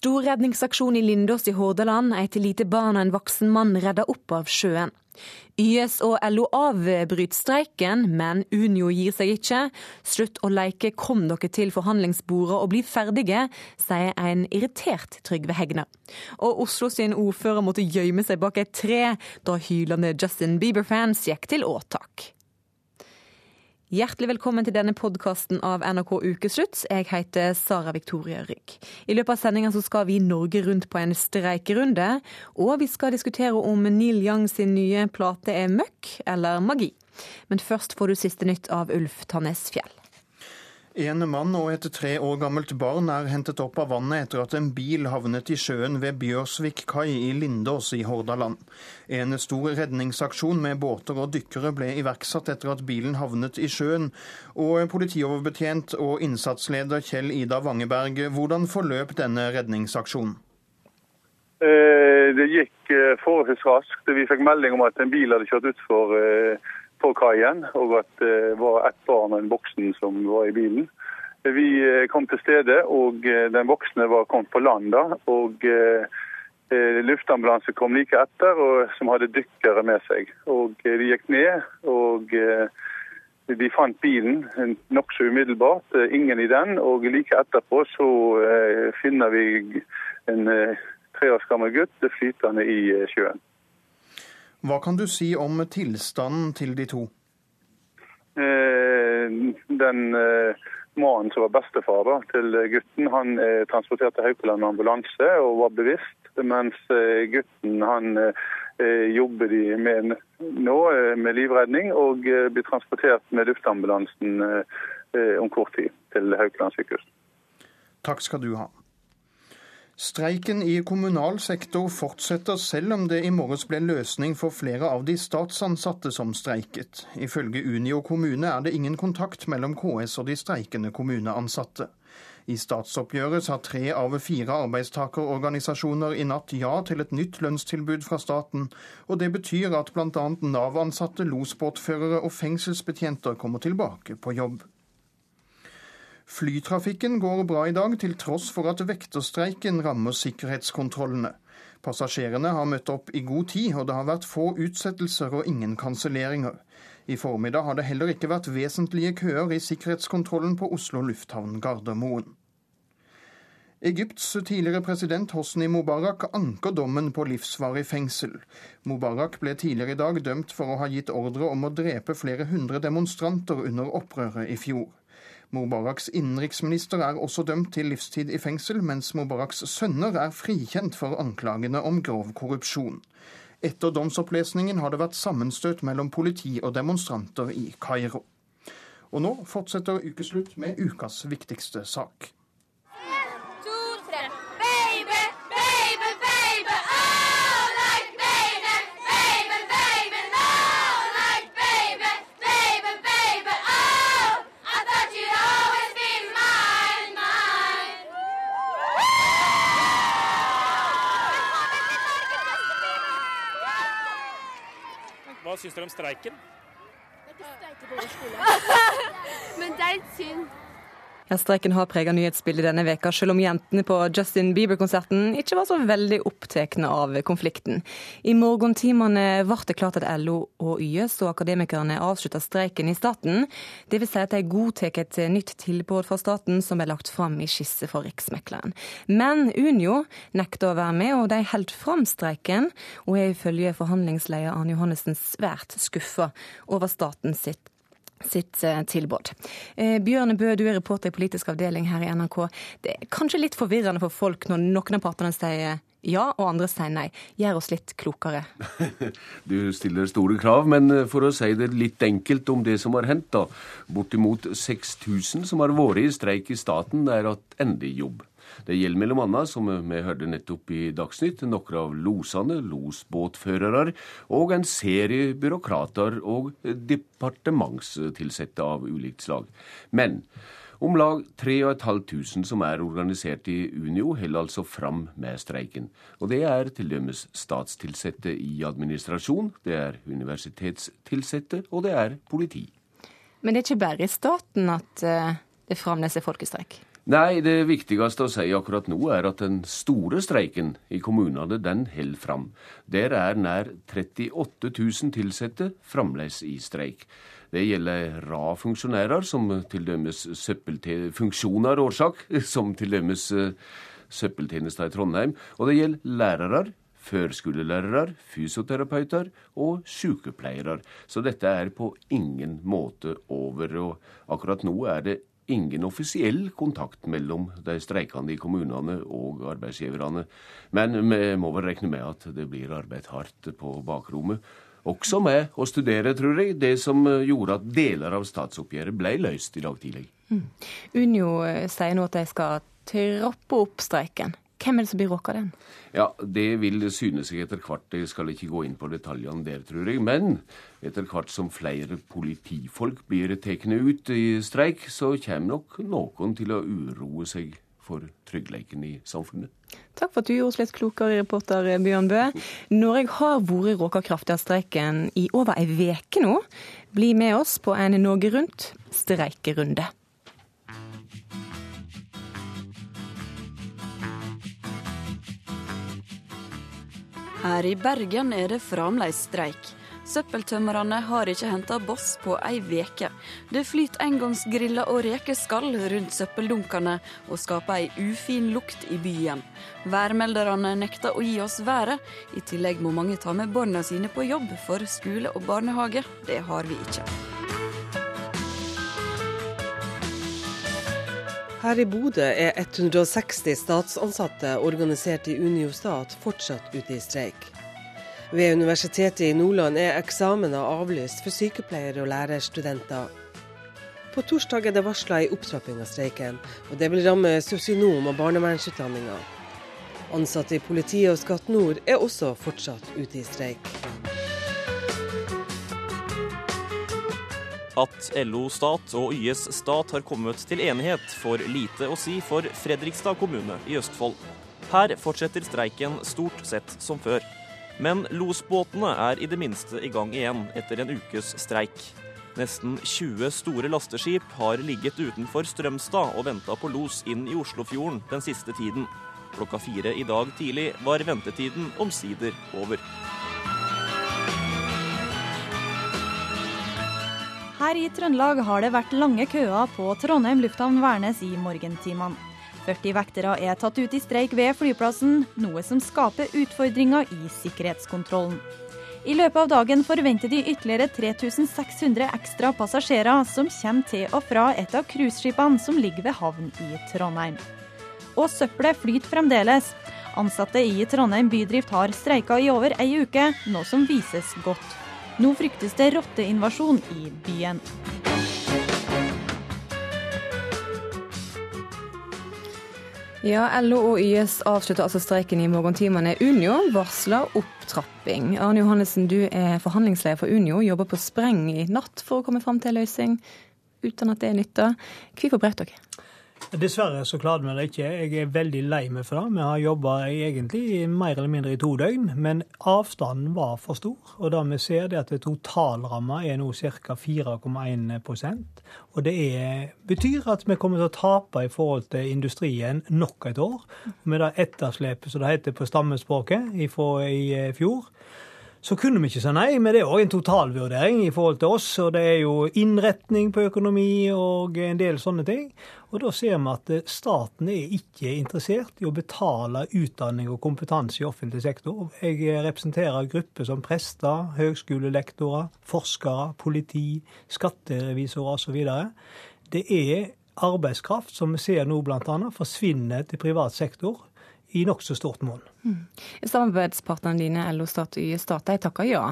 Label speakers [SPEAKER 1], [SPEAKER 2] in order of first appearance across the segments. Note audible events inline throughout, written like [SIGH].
[SPEAKER 1] Stor redningsaksjon i Lindås i Hordaland. Et lite barn og en voksen mann redda opp av sjøen. YS og LO avbryter streiken, men Unio gir seg ikke. Slutt å leke, kom dere til forhandlingsbordet og bli ferdige, sier en irritert Trygve Hegnar. Og Oslo sin ordfører måtte gjemme seg bak et tre da hylende Justin Bieber-fans gikk til åtak. Hjertelig velkommen til denne podkasten av NRK Ukeslutt. Jeg heter Sara Victoria Rygg. I løpet av sendinga skal vi Norge rundt på en streikerunde. Og vi skal diskutere om Neil Young sin nye plate er møkk eller magi. Men først får du siste nytt av Ulf Tannes Fjell.
[SPEAKER 2] En mann og et tre år gammelt barn er hentet opp av vannet etter at en bil havnet i sjøen ved Bjørsvik kai i Lindås i Hordaland. En stor redningsaksjon med båter og dykkere ble iverksatt etter at bilen havnet i sjøen. Og politioverbetjent og innsatsleder Kjell Ida Vangeberg, hvordan forløp denne redningsaksjonen?
[SPEAKER 3] Eh, det gikk eh, forholdsvis raskt. Vi fikk melding om at en bil hadde kjørt utfor eh, på kaien, og at det var ett barn og en voksen som var i bilen. Vi eh, kom til stedet, og eh, den voksne var kommet på land da. Og eh, luftambulanse kom like etter, og, som hadde dykkere med seg. Og De gikk ned, og de fant bilen nokså umiddelbart. Ingen i den. Og like etterpå så finner vi en tre års gammel gutt flytende i sjøen.
[SPEAKER 2] Hva kan du si om tilstanden til de to?
[SPEAKER 3] Eh, den eh, mannen som var bestefar da, til gutten, han transporterte transportert til Haukeland ambulanse og var bevisst. Mens eh, gutten han jobber de med nå med livredning og blir transportert med luftambulansen om kort tid til Haukeland sykehus.
[SPEAKER 2] Takk skal du ha. Streiken i kommunal sektor fortsetter selv om det i morges ble løsning for flere av de statsansatte som streiket. Ifølge Unio kommune er det ingen kontakt mellom KS og de streikende kommuneansatte. I statsoppgjøret sa tre av fire arbeidstakerorganisasjoner i natt ja til et nytt lønnstilbud fra staten, og det betyr at bl.a. Nav-ansatte, losbåtførere og fengselsbetjenter kommer tilbake på jobb. Flytrafikken går bra i dag, til tross for at vekterstreiken rammer sikkerhetskontrollene. Passasjerene har møtt opp i god tid, og det har vært få utsettelser og ingen kanselleringer. I formiddag har det heller ikke vært vesentlige køer i sikkerhetskontrollen på Oslo lufthavn Gardermoen. Egypts tidligere president Hosni Mubarak anker dommen på livsvarig fengsel. Mubarak ble tidligere i dag dømt for å ha gitt ordre om å drepe flere hundre demonstranter under opprøret i fjor. Mubaraks innenriksminister er også dømt til livstid i fengsel, mens Mubaraks sønner er frikjent for anklagene om grov korrupsjon. Etter domsopplesningen har det vært sammenstøt mellom politi og demonstranter i Kairo. Og nå fortsetter ukeslutt med ukas viktigste sak.
[SPEAKER 4] Syns dere om streiken?
[SPEAKER 5] Det er ikke streike på vår skole. [LAUGHS] Men det er synd.
[SPEAKER 1] Ja, Streiken har preget nyhetsbildet denne veka, selv om jentene på Justin Bieber-konserten ikke var så veldig opptatt av konflikten. I morgentimene ble det klart at LO og YS og akademikerne avslutta streiken i staten. Det vil si at de godtar et nytt tilbud fra staten som er lagt fram i skisse for Riksmekleren. Men Unio nekter å være med, og de holdt fram streiken, og er ifølge forhandlingsleder Arne Johannessen svært skuffa over staten sitt sitt eh, tilbud. Eh, Bjørne Bø, du er reporter i politisk avdeling her i NRK. Det er kanskje litt forvirrende for folk når noen av partene sier ja, og andre sier nei. Gjør oss litt klokere. [LAUGHS]
[SPEAKER 6] du stiller store krav, men eh, for å si det litt enkelt om det som har hendt, da. Bortimot 6000 som har vært i streik i staten, er hatt endelig jobb. Det gjelder mellom annet, som vi hørte nettopp i Dagsnytt, noen av losene, losbåtførere, og en serie byråkrater og departementstilsatte av ulikt slag. Men om lag 3500 som er organisert i Unio, holder altså fram med streiken. Og det er t.d. statstilsatte i administrasjon, det er universitetstilsatte, og det er politi.
[SPEAKER 1] Men det er ikke bare i staten at eh, det fremdeles er folkestreik?
[SPEAKER 6] Nei, det viktigste å si akkurat nå er at den store streiken i kommunene, den holder fram. Der er nær 38 000 ansatte fremdeles i streik. Det gjelder rad funksjonærer, som til dømes funksjoner årsak, [LAUGHS] som til dømes eh, søppeltjenester i Trondheim. Og det gjelder lærere, førskolelærere, fysioterapeuter og sykepleiere. Så dette er på ingen måte over. Og akkurat nå er det ingen offisiell kontakt mellom de streikende i kommunene og arbeidsgiverne. Men vi må vel regne med at det blir arbeidet hardt på bakrommet. Også med å studere, tror jeg, det som gjorde at deler av statsoppgjøret ble løst i dag tidlig. Mm.
[SPEAKER 1] Unio eh, sier nå at de skal troppe opp streiken. Hvem er det som blir råka den?
[SPEAKER 6] Ja, Det vil syne seg etter hvert. Jeg skal ikke gå inn på detaljene der, tror jeg. Men etter hvert som flere politifolk blir tatt ut i streik, så kommer nok noen til å uroe seg for tryggheten i samfunnet.
[SPEAKER 1] Takk for at du gjorde oss litt klokere, reporter Bjørn Bø. Norge har vært råka kraftig av streiken i over ei veke nå. Bli med oss på en Norge Rundt
[SPEAKER 7] Her i Bergen er det fremdeles streik. Søppeltømmerne har ikke henta boss på ei veke. Det flyter engangsgriller og rekeskall rundt søppeldunkene og skaper ei ufin lukt i byen. Værmelderne nekter å gi oss været. I tillegg må mange ta med barna sine på jobb, for skole og barnehage, det har vi ikke.
[SPEAKER 8] Her i Bodø er 160 statsansatte organisert i Unio Stat fortsatt ute i streik. Ved Universitetet i Nordland er eksamener avlyst for sykepleiere og lærerstudenter. På torsdag er det varsla ei opptrapping av streiken, og det vil ramme sosionom- og barnevernsutdanninga. Ansatte i politiet og Skatt nord er også fortsatt ute i streik.
[SPEAKER 9] At LO Stat og YS Stat har kommet til enighet, får lite å si for Fredrikstad kommune i Østfold. Her fortsetter streiken stort sett som før. Men losbåtene er i det minste i gang igjen etter en ukes streik. Nesten 20 store lasteskip har ligget utenfor Strømstad og venta på los inn i Oslofjorden den siste tiden. Klokka fire i dag tidlig var ventetiden omsider over.
[SPEAKER 10] Her i Trøndelag har det vært lange køer på Trondheim lufthavn Værnes i morgentimene. 40 vektere er tatt ut i streik ved flyplassen, noe som skaper utfordringer i sikkerhetskontrollen. I løpet av dagen forventer de ytterligere 3600 ekstra passasjerer som kommer til og fra et av cruiseskipene som ligger ved havn i Trondheim. Og søppelet flyter fremdeles. Ansatte i Trondheim bydrift har streika i over ei uke, noe som vises godt. Nå fryktes det rotteinvasjon i byen.
[SPEAKER 1] Ja, LO og YS avslutter altså streiken i morgentimene. Unio varsler opptrapping. Arne Johannessen, du er forhandlingsleder for Unio, jobber på spreng i natt for å komme fram til en løsning, uten at det nytter. Hvorfor brøt dere?
[SPEAKER 11] Dessverre så klarte vi det ikke. Jeg er veldig lei meg for det. Vi har jobba egentlig mer eller mindre i to døgn, men avstanden var for stor. Og det vi ser, er at totalramma er nå ca. 4,1% Og det er, betyr at vi kommer til å tape i forhold til industrien nok et år. Med det etterslepet som det heter på stammespråket fra i eh, fjor så kunne vi ikke si nei, men det er òg en totalvurdering i forhold til oss. Og det er jo innretning på økonomi og en del sånne ting. Og da ser vi at staten er ikke interessert i å betale utdanning og kompetanse i offentlig sektor. Jeg representerer grupper som prester, høgskolelektorer, forskere, politi, skatterevisorer osv. Det er arbeidskraft som vi ser nå bl.a. forsvinner til privat sektor i nokså stort monn. Mm.
[SPEAKER 1] Samarbeidspartnerne dine, LO Stat og YS Stat, de takker ja?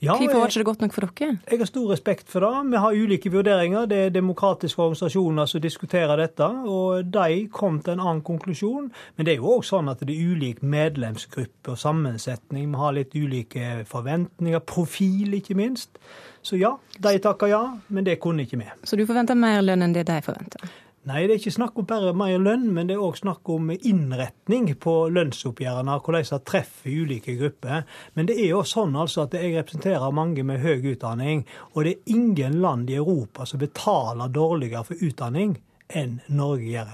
[SPEAKER 1] Ja, Hvorfor var det ikke godt nok for dere?
[SPEAKER 11] Jeg har stor respekt for det. Vi har ulike vurderinger. Det er demokratiske organisasjoner som diskuterer dette. Og de kom til en annen konklusjon. Men det er jo òg sånn at det er ulik medlemsgruppe og sammensetning. Vi har litt ulike forventninger. Profil, ikke minst. Så ja, de takker ja, men det kunne ikke vi.
[SPEAKER 1] Så du forventer mer lønn enn det de forventer?
[SPEAKER 11] Nei, det er ikke snakk om bare mer lønn, men det er òg snakk om innretning på lønnsoppgjørene. Hvordan de treffer ulike grupper. Men det er jo sånn altså at jeg representerer mange med høy utdanning. Og det er ingen land i Europa som betaler dårligere for utdanning enn Norge gjør.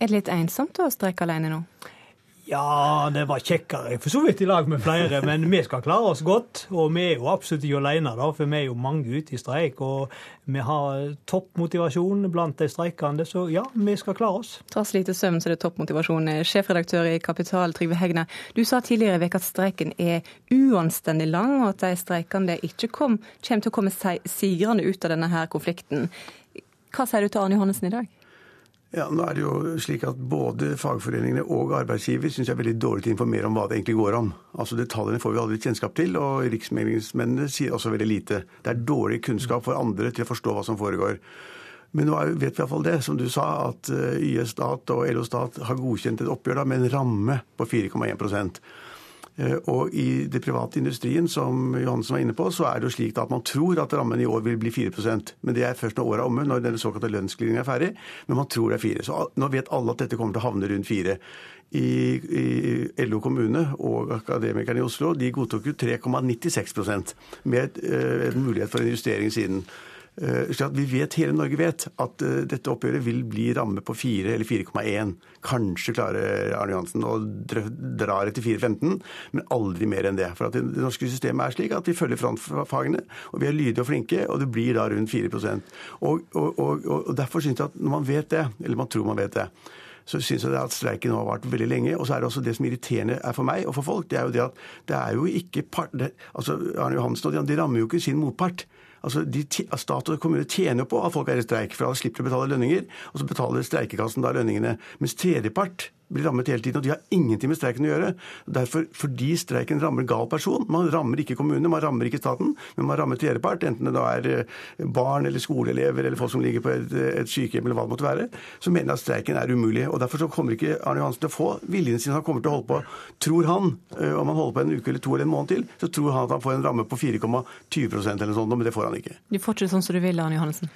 [SPEAKER 1] Er det litt ensomt å streike alene nå?
[SPEAKER 11] Ja, det var kjekkere for så vidt i lag med flere, men vi skal klare oss godt. Og vi er jo absolutt ikke alene, da, for vi er jo mange ute i streik. Og vi har toppmotivasjon blant de streikende, så ja, vi skal klare oss.
[SPEAKER 1] Tross lite søvn, så er det toppmotivasjon. Sjefredaktør i Kapital, Trygve Hegna. Du sa tidligere i uka at streiken er uanstendig lang, og at de streikende ikke kom, kommer til å komme sigrende ut av denne her konflikten. Hva sier du til Arne Johannessen i dag?
[SPEAKER 12] Ja, nå er det jo slik at Både fagforeningene og arbeidsgiver syns jeg er veldig dårlig til å informere om hva det egentlig går om. Altså Detaljene får vi aldri kjennskap til, og riksmeglingsmennene sier også veldig lite. Det er dårlig kunnskap for andre til å forstå hva som foregår. Men nå vet vi iallfall det, som du sa, at eh, YS Stat og LO Stat har godkjent et oppgjør da, med en ramme på 4,1 Eh, og i det private industrien, som Johansen var inne på, så er det jo slik at man tror at rammen i år vil bli 4% Men det er først når året er omme, når den såkalte lønnsglidningen er ferdig. Men man tror det er 4 Så nå vet alle at dette kommer til å havne rundt 4 i, i LO kommune og Akademikerne i Oslo de godtok jo 3,96% med uh, en mulighet for en justering siden. Eh, så vi vet, Hele Norge vet at eh, dette oppgjøret vil bli ramme på 4 eller 4,1. Kanskje klarer Arne Johansen å dra det til 4,15, men aldri mer enn det. For Det norske systemet er slik at vi følger frontfagene, og vi er lydige og flinke, og det blir da rundt 4 og, og, og, og Derfor syns jeg at når man vet det, eller man tror man vet det, så syns jeg at streiken nå har vart veldig lenge. Og så er det også det som irriterende er for meg og for folk, det er jo det at det er jo ikke part... Det, altså Arne Johansen og de, de rammer jo ikke sin motpart. Altså, de, Stat og kommune tjener på at folk er i streik, for da slipper de å betale lønninger. Og så betaler streikekassen da lønningene. Mens tredjepart blir rammet hele tiden, og de har ingenting med streiken å gjøre. Derfor, Fordi streiken rammer gal person. Man rammer ikke kommunene, man rammer ikke staten, men man rammer tredjepart, enten det da er eh, barn eller skoleelever eller folk som ligger på et, et sykehjem eller hva det måtte være, så mener jeg at streiken er umulig. og Derfor så kommer ikke Arne Johansen til å få viljen sin. Han kommer til å holde på, tror han, eh, om han holder på en uke eller to eller en måned til, så tror han at han får en ramme på 4,20% eller noe sånt, men det får han ikke.
[SPEAKER 1] Du fortsetter sånn som du vil, Arne Johannessen?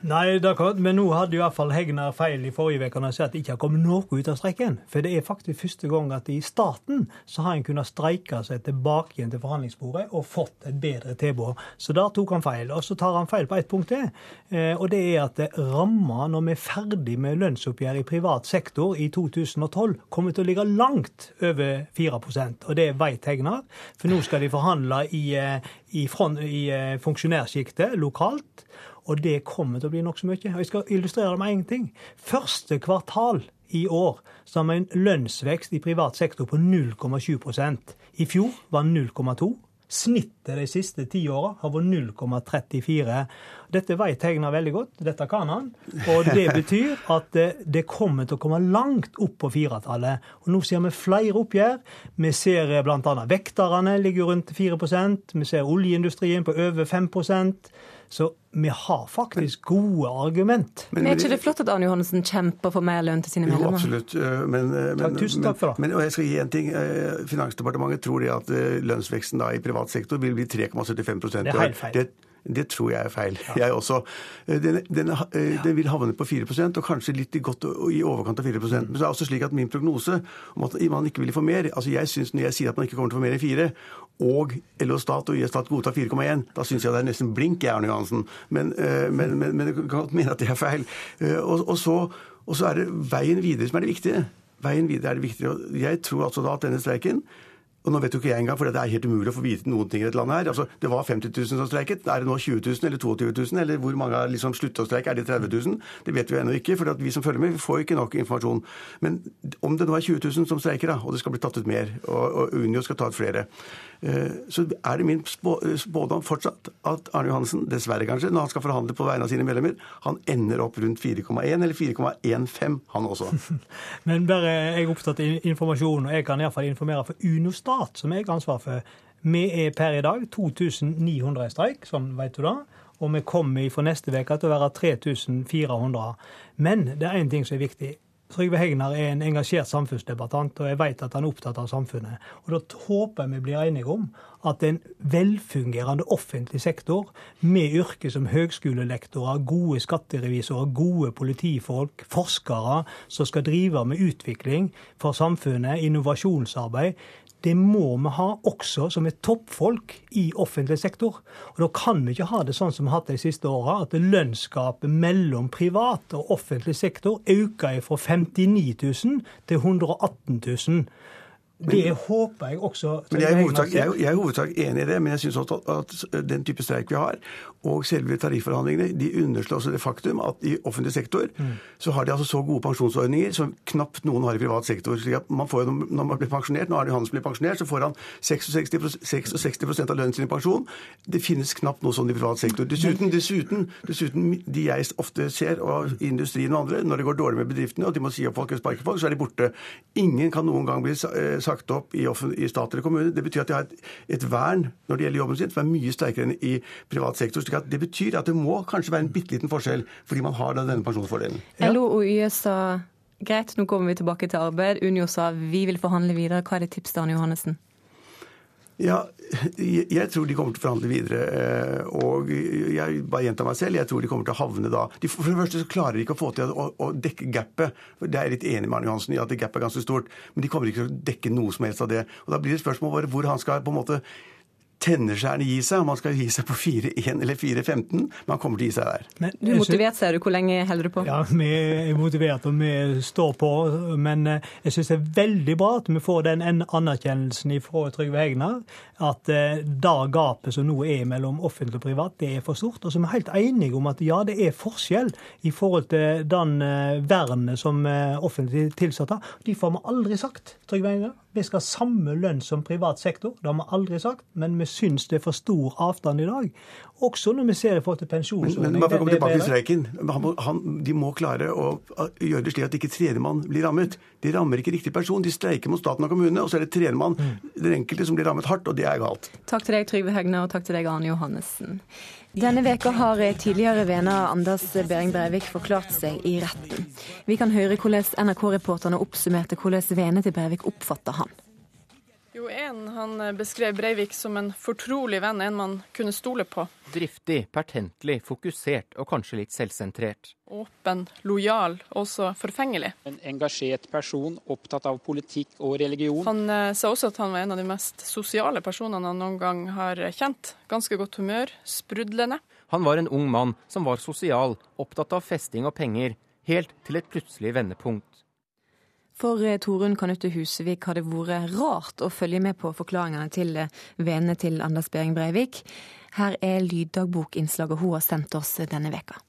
[SPEAKER 11] Nei, kan, men nå hadde i hvert fall Hegnar feil i forrige uke når han sa at det ikke har kommet noe ut av streiken. For det er faktisk første gang at i staten så har en kunnet streike seg tilbake igjen til forhandlingsbordet og fått et bedre tilbud. Så der tok han feil. Og så tar han feil på ett punkt til, eh, og det er at ramma når vi er ferdig med lønnsoppgjør i privat sektor i 2012, kommer til å ligge langt over 4% Og det vet Hegnar, for nå skal de forhandle i, eh, i, i eh, funksjonærsjiktet lokalt. Og det kommer til å bli nokså mye. Og jeg skal illustrere det med én ting. Første kvartal i år så har vi en lønnsvekst i privat sektor på 0,7% I fjor var 0,2 Snittet de siste ti åra har vært 0,34. Dette vet Hegnar veldig godt, dette kan han. Og det [LAUGHS] betyr at det kommer til å komme langt opp på firetallet. Og nå ser vi flere oppgjør. Vi ser bl.a. vekterne ligger rundt 4% Vi ser oljeindustrien på over 5% så vi har faktisk gode argument.
[SPEAKER 1] Men, men er ikke det flott at Arne Johannessen kjemper for mer lønn til sine medlemmer?
[SPEAKER 12] Jo, absolutt. Eh, men, eh, men,
[SPEAKER 11] takk, tusen takk for det.
[SPEAKER 12] Men, og jeg skal gi en ting. Eh, Finansdepartementet tror at lønnsveksten da i privat sektor vil bli 3,75
[SPEAKER 11] Det er helt feil. Det,
[SPEAKER 12] det tror jeg er feil. Ja. Jeg også. Eh, den, den, eh, den, vil havne på 4% og kanskje litt godt i overkant av 4 Men så er det også slik at min prognose om at man ikke vil få mer altså jeg synes Når jeg sier at man ikke kommer til å få mer enn 4, og LO Stat og YS Stat godtar 4,1, da syns jeg det er nesten blink, jeg, Arne Johansen. Men, eh, men, men, men jeg kan godt mene at det er feil. Og, og, så, og så er det veien videre som er det viktige. Veien videre er det viktige. Jeg tror altså da at denne streiken og nå vet jo ikke jeg engang, for det er helt umulig å få vite noen ting i dette landet her. Altså, Det var 50 000 som streiket. Er det nå 20 000 eller 22 000? Eller hvor mange har liksom sluttet å streike? Er det 30 000? Det vet vi ennå ikke, for vi som følger med, vi får ikke nok informasjon. Men om det nå er 20 000 som streiker, da, og det skal bli tatt ut mer, og, og Unio skal ta ut flere, eh, så er det min spådom fortsatt at Arne Johansen, dessverre kanskje, når han skal forhandle på vegne av sine medlemmer, han ender opp rundt 4,1 eller 4,15, han også. [LAUGHS]
[SPEAKER 11] Men bare jeg er opptatt av informasjon, og jeg kan iallfall informere for Uno stat, som jeg har ansvar for. Vi er per i dag 2900 i streik, sånn vet du det. Og vi kommer fra neste uke til å være 3400. Men det er én ting som er viktig. Trygve Hegnar er en engasjert samfunnsdebattant, og jeg vet at han er opptatt av samfunnet. Og Da håper jeg vi blir enige om at en velfungerende offentlig sektor med yrker som høgskolelektorer, gode skatterevisorer, gode politifolk, forskere som skal drive med utvikling for samfunnet, innovasjonsarbeid, det må vi ha også som et toppfolk i offentlig sektor. Og Da kan vi ikke ha det sånn som vi har hatt de siste åra, at lønnsgapet mellom privat og offentlig sektor øker fra 59 000 til 118 000. Det håper jeg også
[SPEAKER 12] men jeg er, er hovedsak enig i det, men jeg syns at, at, den type streik vi har, og selve tarifforhandlingene, de underslår også det faktum at i offentlig sektor mm. så har de altså så gode pensjonsordninger som knapt noen har i privat sektor. slik at man får, Når man blir pensjonert, nå er det Johannes blir pensjonert, så får han 66, 66 av lønnen sin i pensjon. Det finnes knapt noe sånn i privat sektor. Dessuten, dessuten, dessuten, de jeg ofte ser, og industrien og andre, når det går dårlig med bedriftene, og de må si opp folk eller sparke folk, så er de borte. Ingen kan noen gang bli eh, sagt opp i, i stat eller kommune. Det betyr at de har et, et, vern når det gjelder jobben sin, som er mye sterkere enn i privat sektor. Slik at Det betyr at det må kanskje være en bitte liten forskjell, fordi man har denne pensjonsfordelen.
[SPEAKER 1] Ja. LO og YS sa greit, nå kommer vi tilbake til arbeid. Unio sa vi vil forhandle videre. Hva er det tips til Arne Johannessen?
[SPEAKER 12] Ja, jeg tror de kommer til å forhandle videre. Eh, og jeg bare gjentar meg selv, jeg tror de kommer til å havne da de, For det første så klarer de ikke å få til å, å dekke gapet. Det er jeg litt enig med Arne Johansen i at gapet er ganske stort. Men de kommer ikke til å dekke noe som helst av det. Og da blir det spørsmål hvor han skal på en måte tennerskjærende gi seg. Om man skal gi seg på 4-1 eller 4-15, man kommer til å gi seg der.
[SPEAKER 1] Men, du er motivert, ser du. Hvor lenge holder du på?
[SPEAKER 11] Ja, Vi er motivert og vi står på. Men eh, jeg syns det er veldig bra at vi får den anerkjennelsen fra Trygve Hegnar. At det gapet som nå er mellom offentlig og privat, det er for stort. Og så er vi helt enige om at ja, det er forskjell i forhold til den eh, vernet som offentlig tilsatte har. De får vi aldri sagt, Trygve Hegnar. Vi skal ha samme lønn som privat sektor. Det har vi aldri sagt. Men vi syns det er for stor avstand i dag. Også når vi ser i forhold til pensjonsordning.
[SPEAKER 12] Men, men bare for å komme tilbake til streiken. Han, han, de må klare å gjøre det slik at ikke tredjemann blir rammet. De rammer ikke riktig person. De streiker mot staten og kommunene, og så er det tredjemann, mm. den enkelte, som blir rammet hardt, og det er galt.
[SPEAKER 1] Takk til deg, Trygve Hegnar, og takk til deg, Arne Johannessen. Denne veka har tidligere venner Anders Behring Breivik forklart seg i retten. Vi kan høre hvordan NRK-reporterne oppsummerte hvordan vennene til Breivik oppfatta han.
[SPEAKER 13] Jo, en, Han beskrev Breivik som en fortrolig venn, en man kunne stole på.
[SPEAKER 14] Driftig, pertentlig, fokusert og kanskje litt selvsentrert.
[SPEAKER 13] Åpen, lojal, også forfengelig.
[SPEAKER 15] En engasjert person, opptatt av politikk og religion.
[SPEAKER 13] Han eh, sa også at han var en av de mest sosiale personene han noen gang har kjent. Ganske godt humør, sprudlende.
[SPEAKER 14] Han var en ung mann som var sosial, opptatt av festing og penger, helt til et plutselig vendepunkt.
[SPEAKER 1] For eh, Torunn Kanutte Husevik har det vært rart å følge med på forklaringene til eh, vennene til Anders Behring Breivik. Her er lyddagbokinnslaget hun har sendt oss denne veka.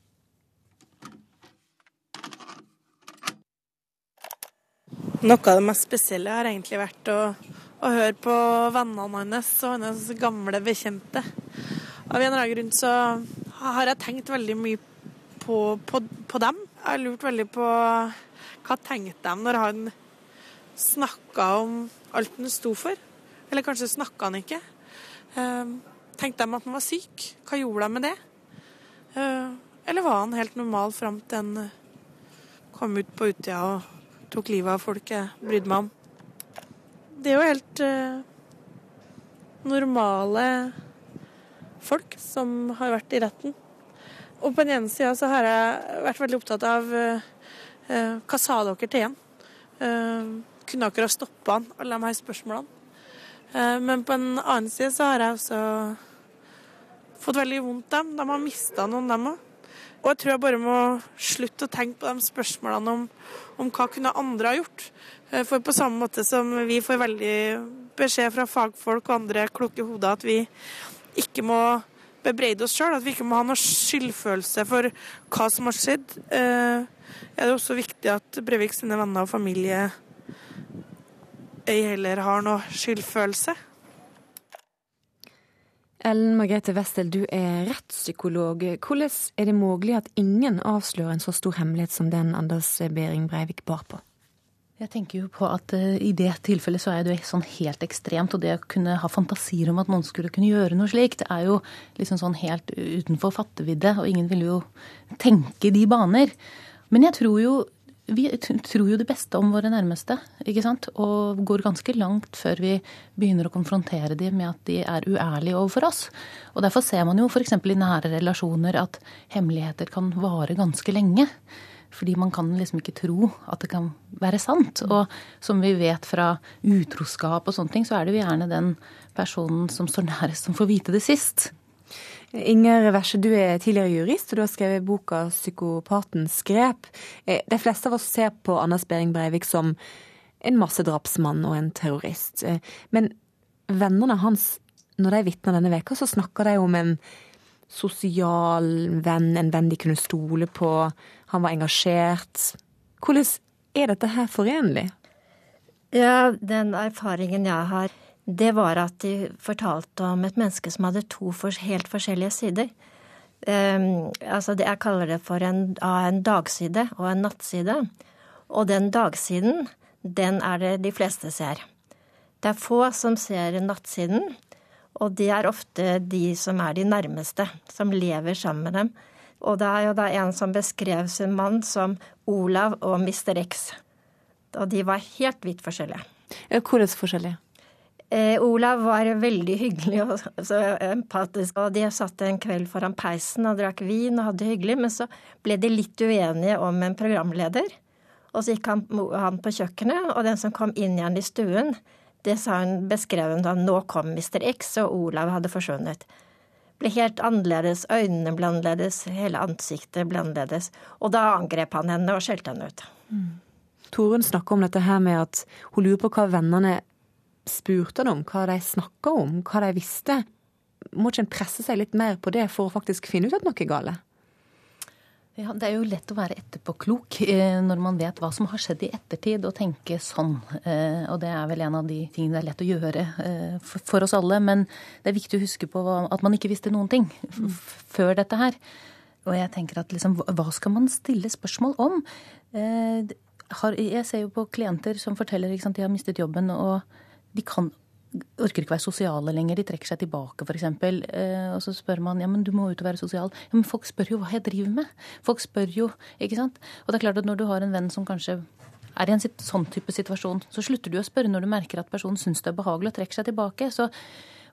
[SPEAKER 16] Noe av det mest spesielle har egentlig vært å, å høre på vennene hans og hennes gamle bekjente. Av en eller annen grunn så har jeg tenkt veldig mye på, på, på dem. Jeg har lurt veldig på hva tenkte de når han snakka om alt han sto for? Eller kanskje snakka han ikke? Uh, tenkte de at han var syk? Hva gjorde de med det? Uh, eller var han helt normal fram til han eh, kom ut på Utøya og tok livet av folk jeg brydde meg om? Det er jo helt uh, normale folk som har vært i retten. Og på den ene sida så har jeg vært veldig opptatt av Eh, hva sa dere til han? Eh, kunne dere ha stoppa han, alle de her spørsmålene? Eh, men på en annen side så har jeg også fått veldig vondt dem. De har mista noen, dem òg. Og jeg tror jeg bare må slutte å tenke på de spørsmålene om, om hva kunne andre ha gjort. For på samme måte som vi får veldig beskjed fra fagfolk og andre kloke hoder at vi ikke må bebreide oss sjøl, at vi ikke må ha noe skyldfølelse for hva som har skjedd, eh, er det også viktig at Breivik sine venner og familie ei heller har noe skyldfølelse.
[SPEAKER 1] Ellen Margrethe Westel, du er rettspsykolog. Hvordan er det mulig at ingen avslører en så stor hemmelighet som den Anders Behring Breivik bar på?
[SPEAKER 17] Jeg tenker jo på at uh, I det tilfellet så er det jo sånn helt ekstremt. Og det å kunne ha fantasier om at noen skulle kunne gjøre noe slikt, er jo liksom sånn helt utenfor fattevidde. Og ingen vil jo tenke de baner. Men jeg tror jo vi tror jo det beste om våre nærmeste, ikke sant? og går ganske langt før vi begynner å konfrontere dem med at de er uærlige overfor oss. Og Derfor ser man jo f.eks. i nære relasjoner at hemmeligheter kan vare ganske lenge. Fordi man kan liksom ikke tro at det kan være sant. Og som vi vet fra utroskap og sånne ting, så er det jo gjerne den personen som står nærest, som får vite det sist.
[SPEAKER 1] Inger Verse, du er tidligere jurist, og du har skrevet boka 'Psykopatens grep'. Eh, de fleste av oss ser på Anders Behring Breivik som en massedrapsmann og en terrorist. Eh, men vennene hans, når de vitner denne veka, så snakker de om en sosial venn, en venn de kunne stole på. Han var engasjert. Hvordan er dette her forenlig?
[SPEAKER 18] Ja, den erfaringen jeg har, det var at de fortalte om et menneske som hadde to helt forskjellige sider. Um, altså det, jeg kaller det for en, en dagside og en nattside. Og den dagsiden, den er det de fleste ser. Det er få som ser nattsiden, og det er ofte de som er de nærmeste, som lever sammen med dem. Og det er jo da en som beskrev sin mann som Olav og Mr. X. Og de var helt vidt forskjellige.
[SPEAKER 1] Hvordan forskjellige?
[SPEAKER 18] Eh, Olav var veldig hyggelig og så empatisk, og de satt en kveld foran peisen og drakk vin og hadde det hyggelig, men så ble de litt uenige om en programleder. Og så gikk han, han på kjøkkenet, og den som kom inn igjen i stuen, det sa hun, beskrev hun da nå kom Mr. X, og Olav hadde forsvunnet. Ble helt annerledes, øynene ble annerledes, hele ansiktet ble annerledes. Og da angrep han henne og skjelte henne ut. Mm.
[SPEAKER 1] Torunn snakker om dette her med at hun lurer på hva vennene spurte henne om, hva de snakka om, hva de visste. Må ikke en presse seg litt mer på det for å faktisk finne ut at noe er galt?
[SPEAKER 17] Ja, Det er jo lett å være etterpåklok eh, når man vet hva som har skjedd i ettertid, og tenke sånn. Eh, og det er vel en av de tingene det er lett å gjøre eh, for oss alle. Men det er viktig å huske på at man ikke visste noen ting før dette her. Og jeg tenker at liksom, hva skal man stille spørsmål om? Jeg ser jo på klienter som forteller at de har mistet jobben, og de kan orker ikke være sosiale lenger. De trekker seg tilbake, f.eks. Eh, og så spør man ja, men du må ut og være sosial. Ja, Men folk spør jo hva jeg driver med. Folk spør jo, ikke sant. Og det er klart at når du har en venn som kanskje er i en sånn type situasjon, så slutter du å spørre når du merker at personen syns det er behagelig og trekker seg tilbake. Så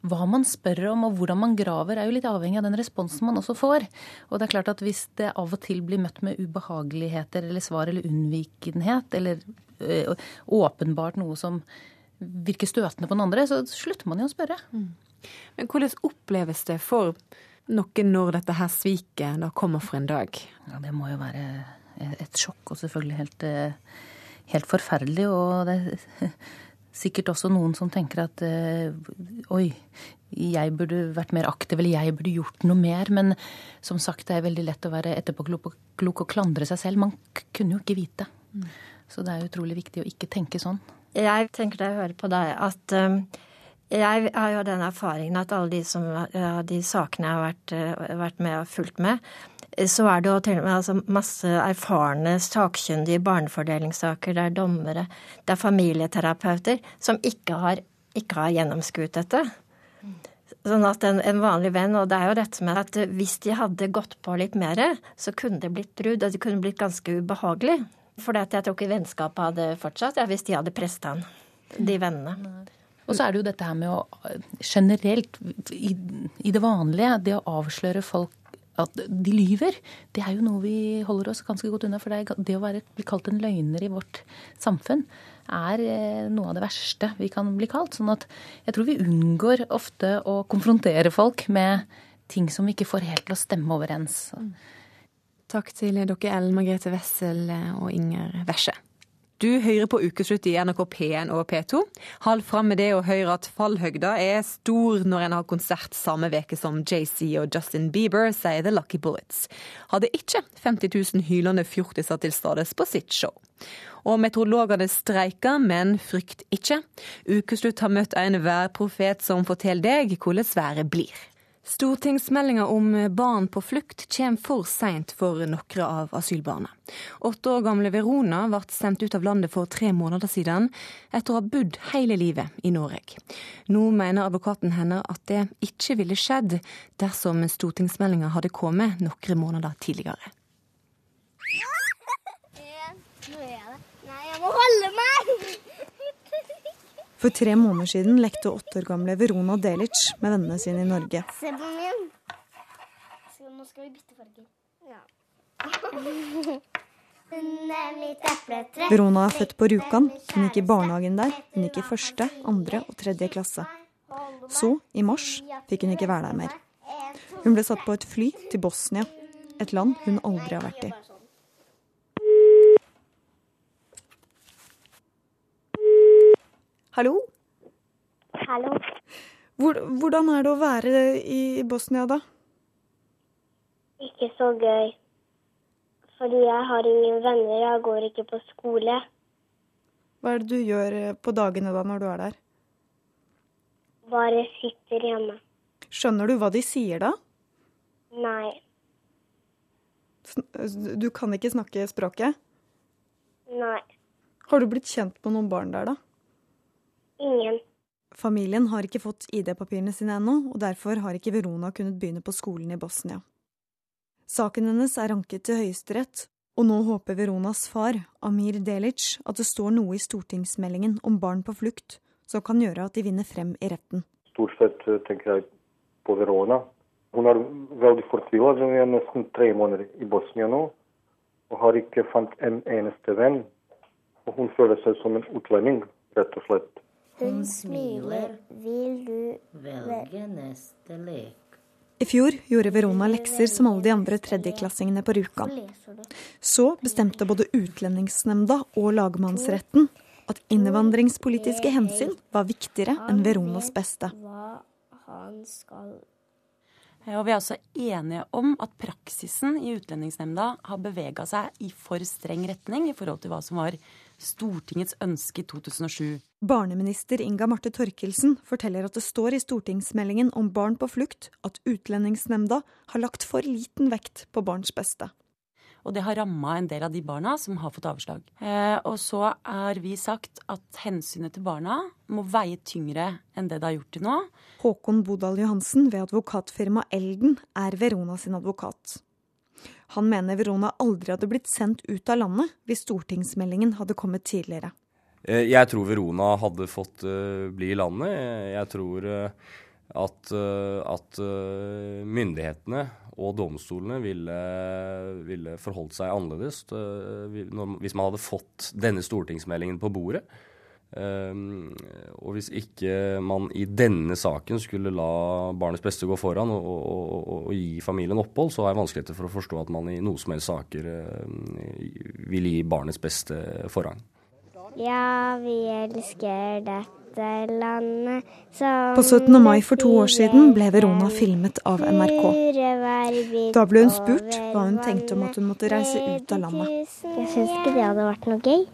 [SPEAKER 17] hva man spør om og hvordan man graver, er jo litt avhengig av den responsen man også får. Og det er klart at hvis det av og til blir møtt med ubehageligheter eller svar eller unnvikenhet, eller øh, åpenbart noe som virker støtende på den andre, så slutter man jo å spørre. Mm.
[SPEAKER 1] Men hvordan oppleves det for noen når dette her sviket da kommer for en dag?
[SPEAKER 17] Ja, Det må jo være et sjokk, og selvfølgelig helt, eh, helt forferdelig. Og det er sikkert også noen som tenker at eh, oi, jeg burde vært mer aktiv, eller jeg burde gjort noe mer. Men som sagt, det er veldig lett å være etterpåklok og klandre seg selv. Man kunne jo ikke vite. Mm. Så det er utrolig viktig å ikke tenke sånn.
[SPEAKER 18] Jeg tenker da jeg hører på deg, at um, jeg har jo den erfaringen at alle de, som, ja, de sakene jeg har vært, uh, vært, med og fulgt med, så er det jo til og med altså, masse erfarne sakkyndige barnefordelingssaker. Det er dommere, det er familieterapeuter som ikke har, ikke har gjennomskuet dette. Sånn at en, en, vanlig venn, og det er jo dette med at hvis de hadde gått på litt mer, så kunne det blitt brudd, og det kunne blitt ganske ubehagelig. For jeg tror ikke vennskapet hadde fortsatt ja, hvis de hadde presset han, de vennene.
[SPEAKER 17] Og så er det jo dette her med å generelt, i, i det vanlige, det å avsløre folk at de lyver, det er jo noe vi holder oss ganske godt unna. For det, det å være, bli kalt en løgner i vårt samfunn er eh, noe av det verste vi kan bli kalt. Sånn at jeg tror vi unngår ofte å konfrontere folk med ting som vi ikke får helt til å stemme overens.
[SPEAKER 1] Takk til dere Ellen Margrethe Wessel og Inger Wesje. Du hører på Ukeslutt i NRK P1 og P2. Hold fram med det å høre at fallhøgda er stor når en har konsert samme veke som JC og Justin Bieber, sier The Lucky Bullets. Hadde ikke 50 000 hylende fjortiser til stades på sitt show. Og meteorologene streiker, men frykt ikke. Ukeslutt har møtt en værprofet som forteller deg hvordan været blir. Stortingsmeldinga om barn på flukt kommer for seint for noen av asylbarna. Åtte år gamle Verona ble sendt ut av landet for tre måneder siden, etter å ha bodd hele livet i Norge. Nå mener advokaten hennes at det ikke ville skjedd dersom stortingsmeldinga hadde kommet noen måneder tidligere.
[SPEAKER 5] Nei, jeg må holde meg!
[SPEAKER 10] For tre måneder siden lekte åtte år gamle Verona Delic med vennene sine i Norge.
[SPEAKER 5] Se på min. Nå skal vi bytte farger. Ja. [LAUGHS]
[SPEAKER 10] Verona er født på Rjukan. Hun gikk i barnehagen der. Hun gikk i første, andre og tredje klasse. Så, i mars, fikk hun ikke være der mer. Hun ble satt på et fly til Bosnia, et land hun aldri har vært i. Hallo?
[SPEAKER 19] Hallo.
[SPEAKER 10] Hvor, hvordan er det å være i Bosnia, da?
[SPEAKER 19] Ikke så gøy. Fordi jeg har ingen venner, jeg går ikke på skole.
[SPEAKER 10] Hva er det du gjør eh, på dagene da, når du er der?
[SPEAKER 19] Bare sitter hjemme.
[SPEAKER 10] Skjønner du hva de sier da?
[SPEAKER 19] Nei.
[SPEAKER 10] Du kan ikke snakke språket?
[SPEAKER 19] Nei.
[SPEAKER 10] Har du blitt kjent med noen barn der, da?
[SPEAKER 19] Ingen.
[SPEAKER 10] Familien har ikke fått ID-papirene sine ennå, og derfor har ikke Verona kunnet begynne på skolen i Bosnia. Saken hennes er anket til Høyesterett, og nå håper Veronas far, Amir Delic, at det står noe i stortingsmeldingen om barn på flukt som kan gjøre at de vinner frem i retten.
[SPEAKER 20] Stort sett eh, tenker jeg på Verona. Hun er veldig fortvila. Hun er nesten tre måneder i Bosnia nå og har ikke fant en eneste venn. Og hun føler seg som en utlending, rett og slett.
[SPEAKER 19] Hun smiler. Vil du
[SPEAKER 21] velge neste lek?
[SPEAKER 10] I fjor gjorde Verona lekser som alle de andre tredjeklassingene på Rjukan. Så bestemte både Utlendingsnemnda og lagmannsretten at innvandringspolitiske hensyn var viktigere enn Veronas beste.
[SPEAKER 22] Og vi er også enige om at praksisen i Utlendingsnemnda har bevega seg i for streng retning i forhold til hva som var Stortingets ønske i 2007.
[SPEAKER 10] Barneminister Inga Marte Torkelsen forteller at det står i stortingsmeldingen om barn på flukt at Utlendingsnemnda har lagt for liten vekt på barns beste.
[SPEAKER 22] Og det har ramma en del av de barna som har fått avslag. Eh, og så har vi sagt at hensynet til barna må veie tyngre enn det det har gjort til nå.
[SPEAKER 10] Håkon Bodal Johansen ved advokatfirmaet Elden er Verona sin advokat. Han mener Verona aldri hadde blitt sendt ut av landet hvis stortingsmeldingen hadde kommet tidligere.
[SPEAKER 23] Eh, jeg tror Verona hadde fått uh, bli i landet. Jeg tror at, at myndighetene og domstolene ville, ville forholdt seg annerledes hvis man hadde fått denne stortingsmeldingen på bordet. Um, og hvis ikke man i denne saken skulle la barnets beste gå foran og, og, og, og gi familien opphold, så har jeg vanskeligheter for å forstå at man i noen som helst saker uh, vil gi barnets beste forrang.
[SPEAKER 19] Ja, vi elsker dette landet som
[SPEAKER 10] På 17. mai for to år siden ble Verona filmet av NRK. Da ble hun spurt hva hun tenkte om at hun måtte reise ut av landet.
[SPEAKER 19] Jeg syns ikke det hadde vært noe gøy,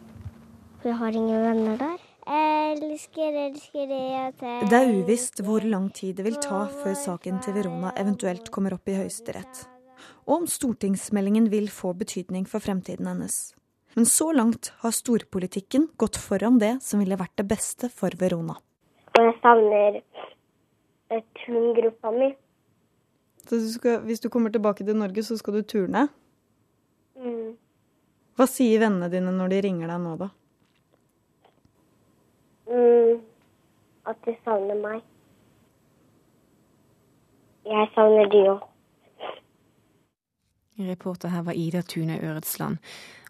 [SPEAKER 19] for jeg har ingen venner der. Elsker, elsker det og te.
[SPEAKER 10] Det er uvisst hvor lang tid det vil ta før saken til Verona eventuelt kommer opp i Høyesterett. Og om stortingsmeldingen vil få betydning for fremtiden hennes. Men så langt har storpolitikken gått foran det som ville vært det beste for Verona.
[SPEAKER 19] Og jeg savner turngruppa mi.
[SPEAKER 10] Så du skal, hvis du kommer tilbake til Norge, så skal du turne?
[SPEAKER 19] Mm.
[SPEAKER 10] Hva sier vennene dine når de ringer deg nå, da?
[SPEAKER 19] Mm. At de savner meg. Jeg savner de òg.
[SPEAKER 1] Reporter her var Ida Tune Øretsland.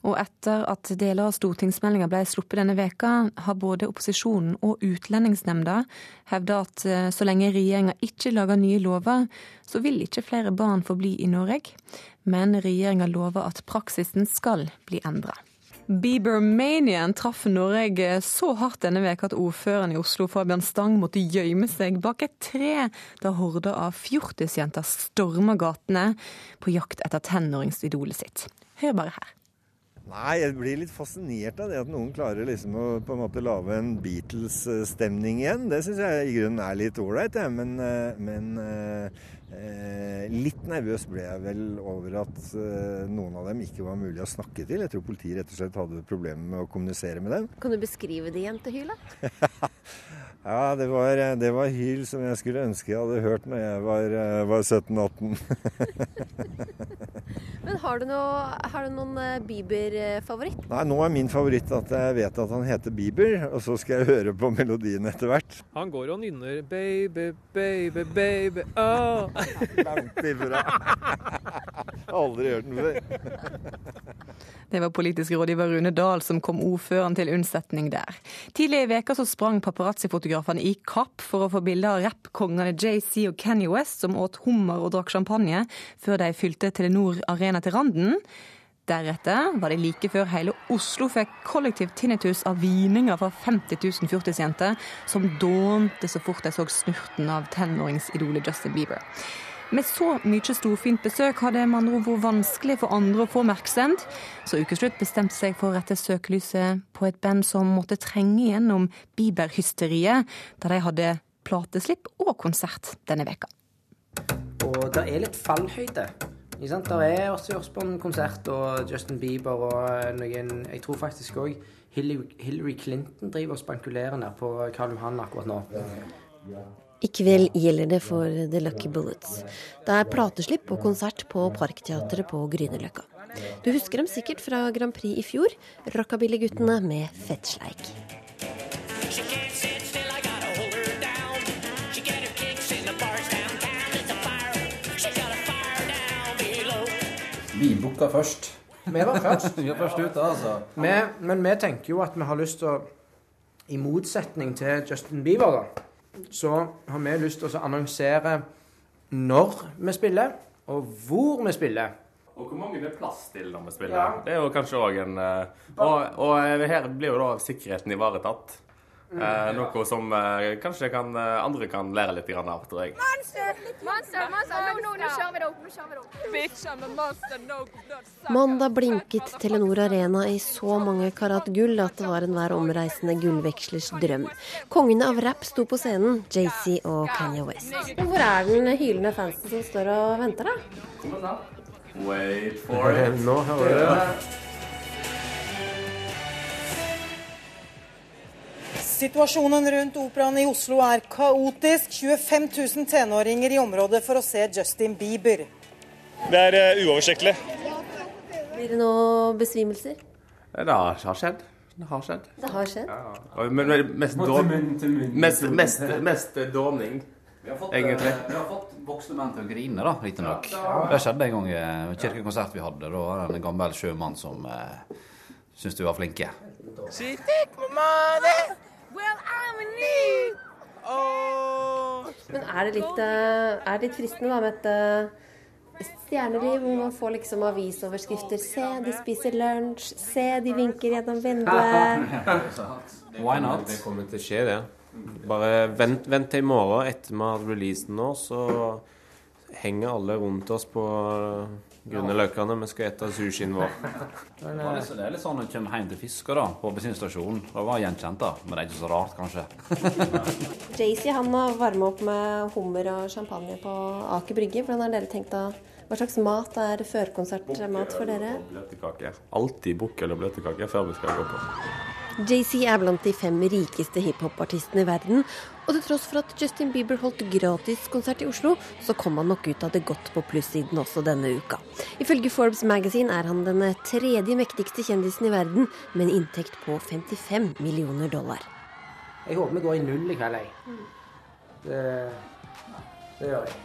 [SPEAKER 1] Og etter at deler av stortingsmeldinga ble sluppet denne veka, har både opposisjonen og Utlendingsnemnda hevda at eh, så lenge regjeringa ikke lager nye lover, så vil ikke flere barn få bli i Norge. Men regjeringa lover at praksisen skal bli endra. Biebermanian traff Norge så hardt denne veka at ordføreren i Oslo, Fabian Stang, måtte gjemme seg bak et tre da horder av fjortisjenter storma gatene på jakt etter tenåringsidolet sitt. Hør bare her.
[SPEAKER 24] Nei, jeg blir litt fascinert av det at noen klarer liksom å på en måte lage en Beatles-stemning igjen. Det syns jeg i grunnen er litt ålreit, men, men eh, litt nervøs ble jeg vel over at eh, noen av dem ikke var mulig å snakke til. Jeg tror politiet rett og slett hadde problemer med å kommunisere med dem.
[SPEAKER 25] Kan du beskrive det jentehylet? [LAUGHS]
[SPEAKER 24] ja, det var, det var, hyl som jeg skulle ønske jeg hadde hørt når jeg var, var 17-18. [LAUGHS]
[SPEAKER 25] Men har du, noe, har du noen eh, Bieber-favoritt?
[SPEAKER 24] Nei, nå er min favoritt at jeg vet at han heter Bieber, og så skal jeg høre på melodien etter hvert.
[SPEAKER 26] Han går og nynner 'baby, baby, baby', oh.
[SPEAKER 24] Langt ifra. Aldri hørt den før.
[SPEAKER 1] Det var politisk rådgiver Rune Dahl som kom ordføreren til unnsetning der. Tidligere i veka så sprang paparazzi-fotografene i kapp for å få bilder av rappkongene JC og Kenny West, som åt hummer og drakk champagne før de fylte Telenor Arena til randen. Deretter var det like før hele Oslo fikk kollektiv tinnitus av hvininger fra 50 000 fjortisjenter som dånte så fort de så snurten av tenåringsidolet Justin Bieber. Med så mye storfint besøk har det med andre ord vært vanskelig for andre å få oppmerksomhet, så Ukeslutt bestemte seg for å rette søkelyset på et band som måtte trenge gjennom Bieber-hysteriet, da de hadde plateslipp og konsert denne veka.
[SPEAKER 27] Og det er litt fallhøyde. Ikke sant? Der er også Osborne-konsert og Justin Bieber og noen Jeg tror faktisk òg Hillary Clinton driver og spankulerer ned på Karl Johan akkurat nå.
[SPEAKER 28] I kveld gjelder det for The Lucky Bullets. Det er plateslipp og konsert på Parkteatret på Grünerløkka. Du husker dem sikkert fra Grand Prix i fjor, Rockabillyguttene med Fettsleik.
[SPEAKER 27] Vi booka først. Vi var først. [LAUGHS]
[SPEAKER 29] vi var først ute, altså.
[SPEAKER 27] Vi, men vi tenker jo at vi har lyst til å I motsetning til Justin Bieber, da, så har vi lyst til å annonsere når vi spiller, og hvor vi spiller.
[SPEAKER 23] Og hvor mange det er plass til når vi spiller. Ja. Det er jo kanskje òg en eh, og, og, her blir jo da sikkerheten ivaretatt. Eh, noe som eh, kanskje kan, eh, andre kan lære litt grann av, tror jeg.
[SPEAKER 5] Monster! Monster! Monster! Nå, nå, nå kjører vi det opp! Nå kjører vi det opp. Bitch, I'm a monster, no, no,
[SPEAKER 28] Mandag blinket Telenor Arena i så mange karat gull at det var enhver omreisende gullvekslers drøm. Kongene av rap sto på scenen, JC og Kanye West. Hvor er den hylende fansen som står og venter, da?
[SPEAKER 23] Wait for it.
[SPEAKER 27] Nå hører du det.
[SPEAKER 30] Situasjonen rundt operaen i Oslo er kaotisk. 25 000 tenåringer i området for å se Justin Bieber.
[SPEAKER 31] Det er uh, uoversiktlig.
[SPEAKER 28] Blir det noen besvimelser?
[SPEAKER 23] Det har skjedd. Det har skjedd.
[SPEAKER 28] Det har skjedd?
[SPEAKER 23] Ja. Men mest, dåm, mest, mest, mest dåning, egentlig.
[SPEAKER 29] Vi har fått voksne menn til å grine, da, riktignok. Det skjedde en gang i en kirkekonsert vi hadde. Da var det en gammel sjømann som eh, syntes vi var flinke.
[SPEAKER 30] Well, I'm a need. Oh.
[SPEAKER 28] Men er det litt, eh, er det litt fristende da med et eh, stjerneliv hvor man får liksom avisoverskrifter Se, de spiser lunsj. Se, de vinker gjennom vinduet. [LAUGHS]
[SPEAKER 29] Why not?
[SPEAKER 31] Det kommer til å skje, det. Bare vent, vent til i morgen etter vi har releasen nå, så henger alle rundt oss på Grünerløkkane. Vi skal ete sushien vår. [LAUGHS]
[SPEAKER 29] Det er litt, det er litt sånn når du kommer hjem til fisker da, på bensinstasjonen. Det var gjenkjent, da. Men det er ikke så rart, kanskje. [LAUGHS]
[SPEAKER 28] Jaycee han har varma opp med hummer og champagne på Aker Brygge. Hvordan har dere tenkt å Hva slags mat er førkonsertmat for dere?
[SPEAKER 31] Alltid bukk eller bløtkake før vi skal gå på.
[SPEAKER 28] Jay-Z er blant de fem rikeste hiphopartistene i verden, og til tross for at Justin Bieber holdt gratiskonsert i Oslo, så kom han nok ut av det godt på plussiden også denne uka. Ifølge Forbes Magazine er han den tredje mektigste kjendisen i verden, med en inntekt på 55 millioner dollar.
[SPEAKER 27] Jeg håper vi går i null i kveld, jeg. Det, det gjør jeg.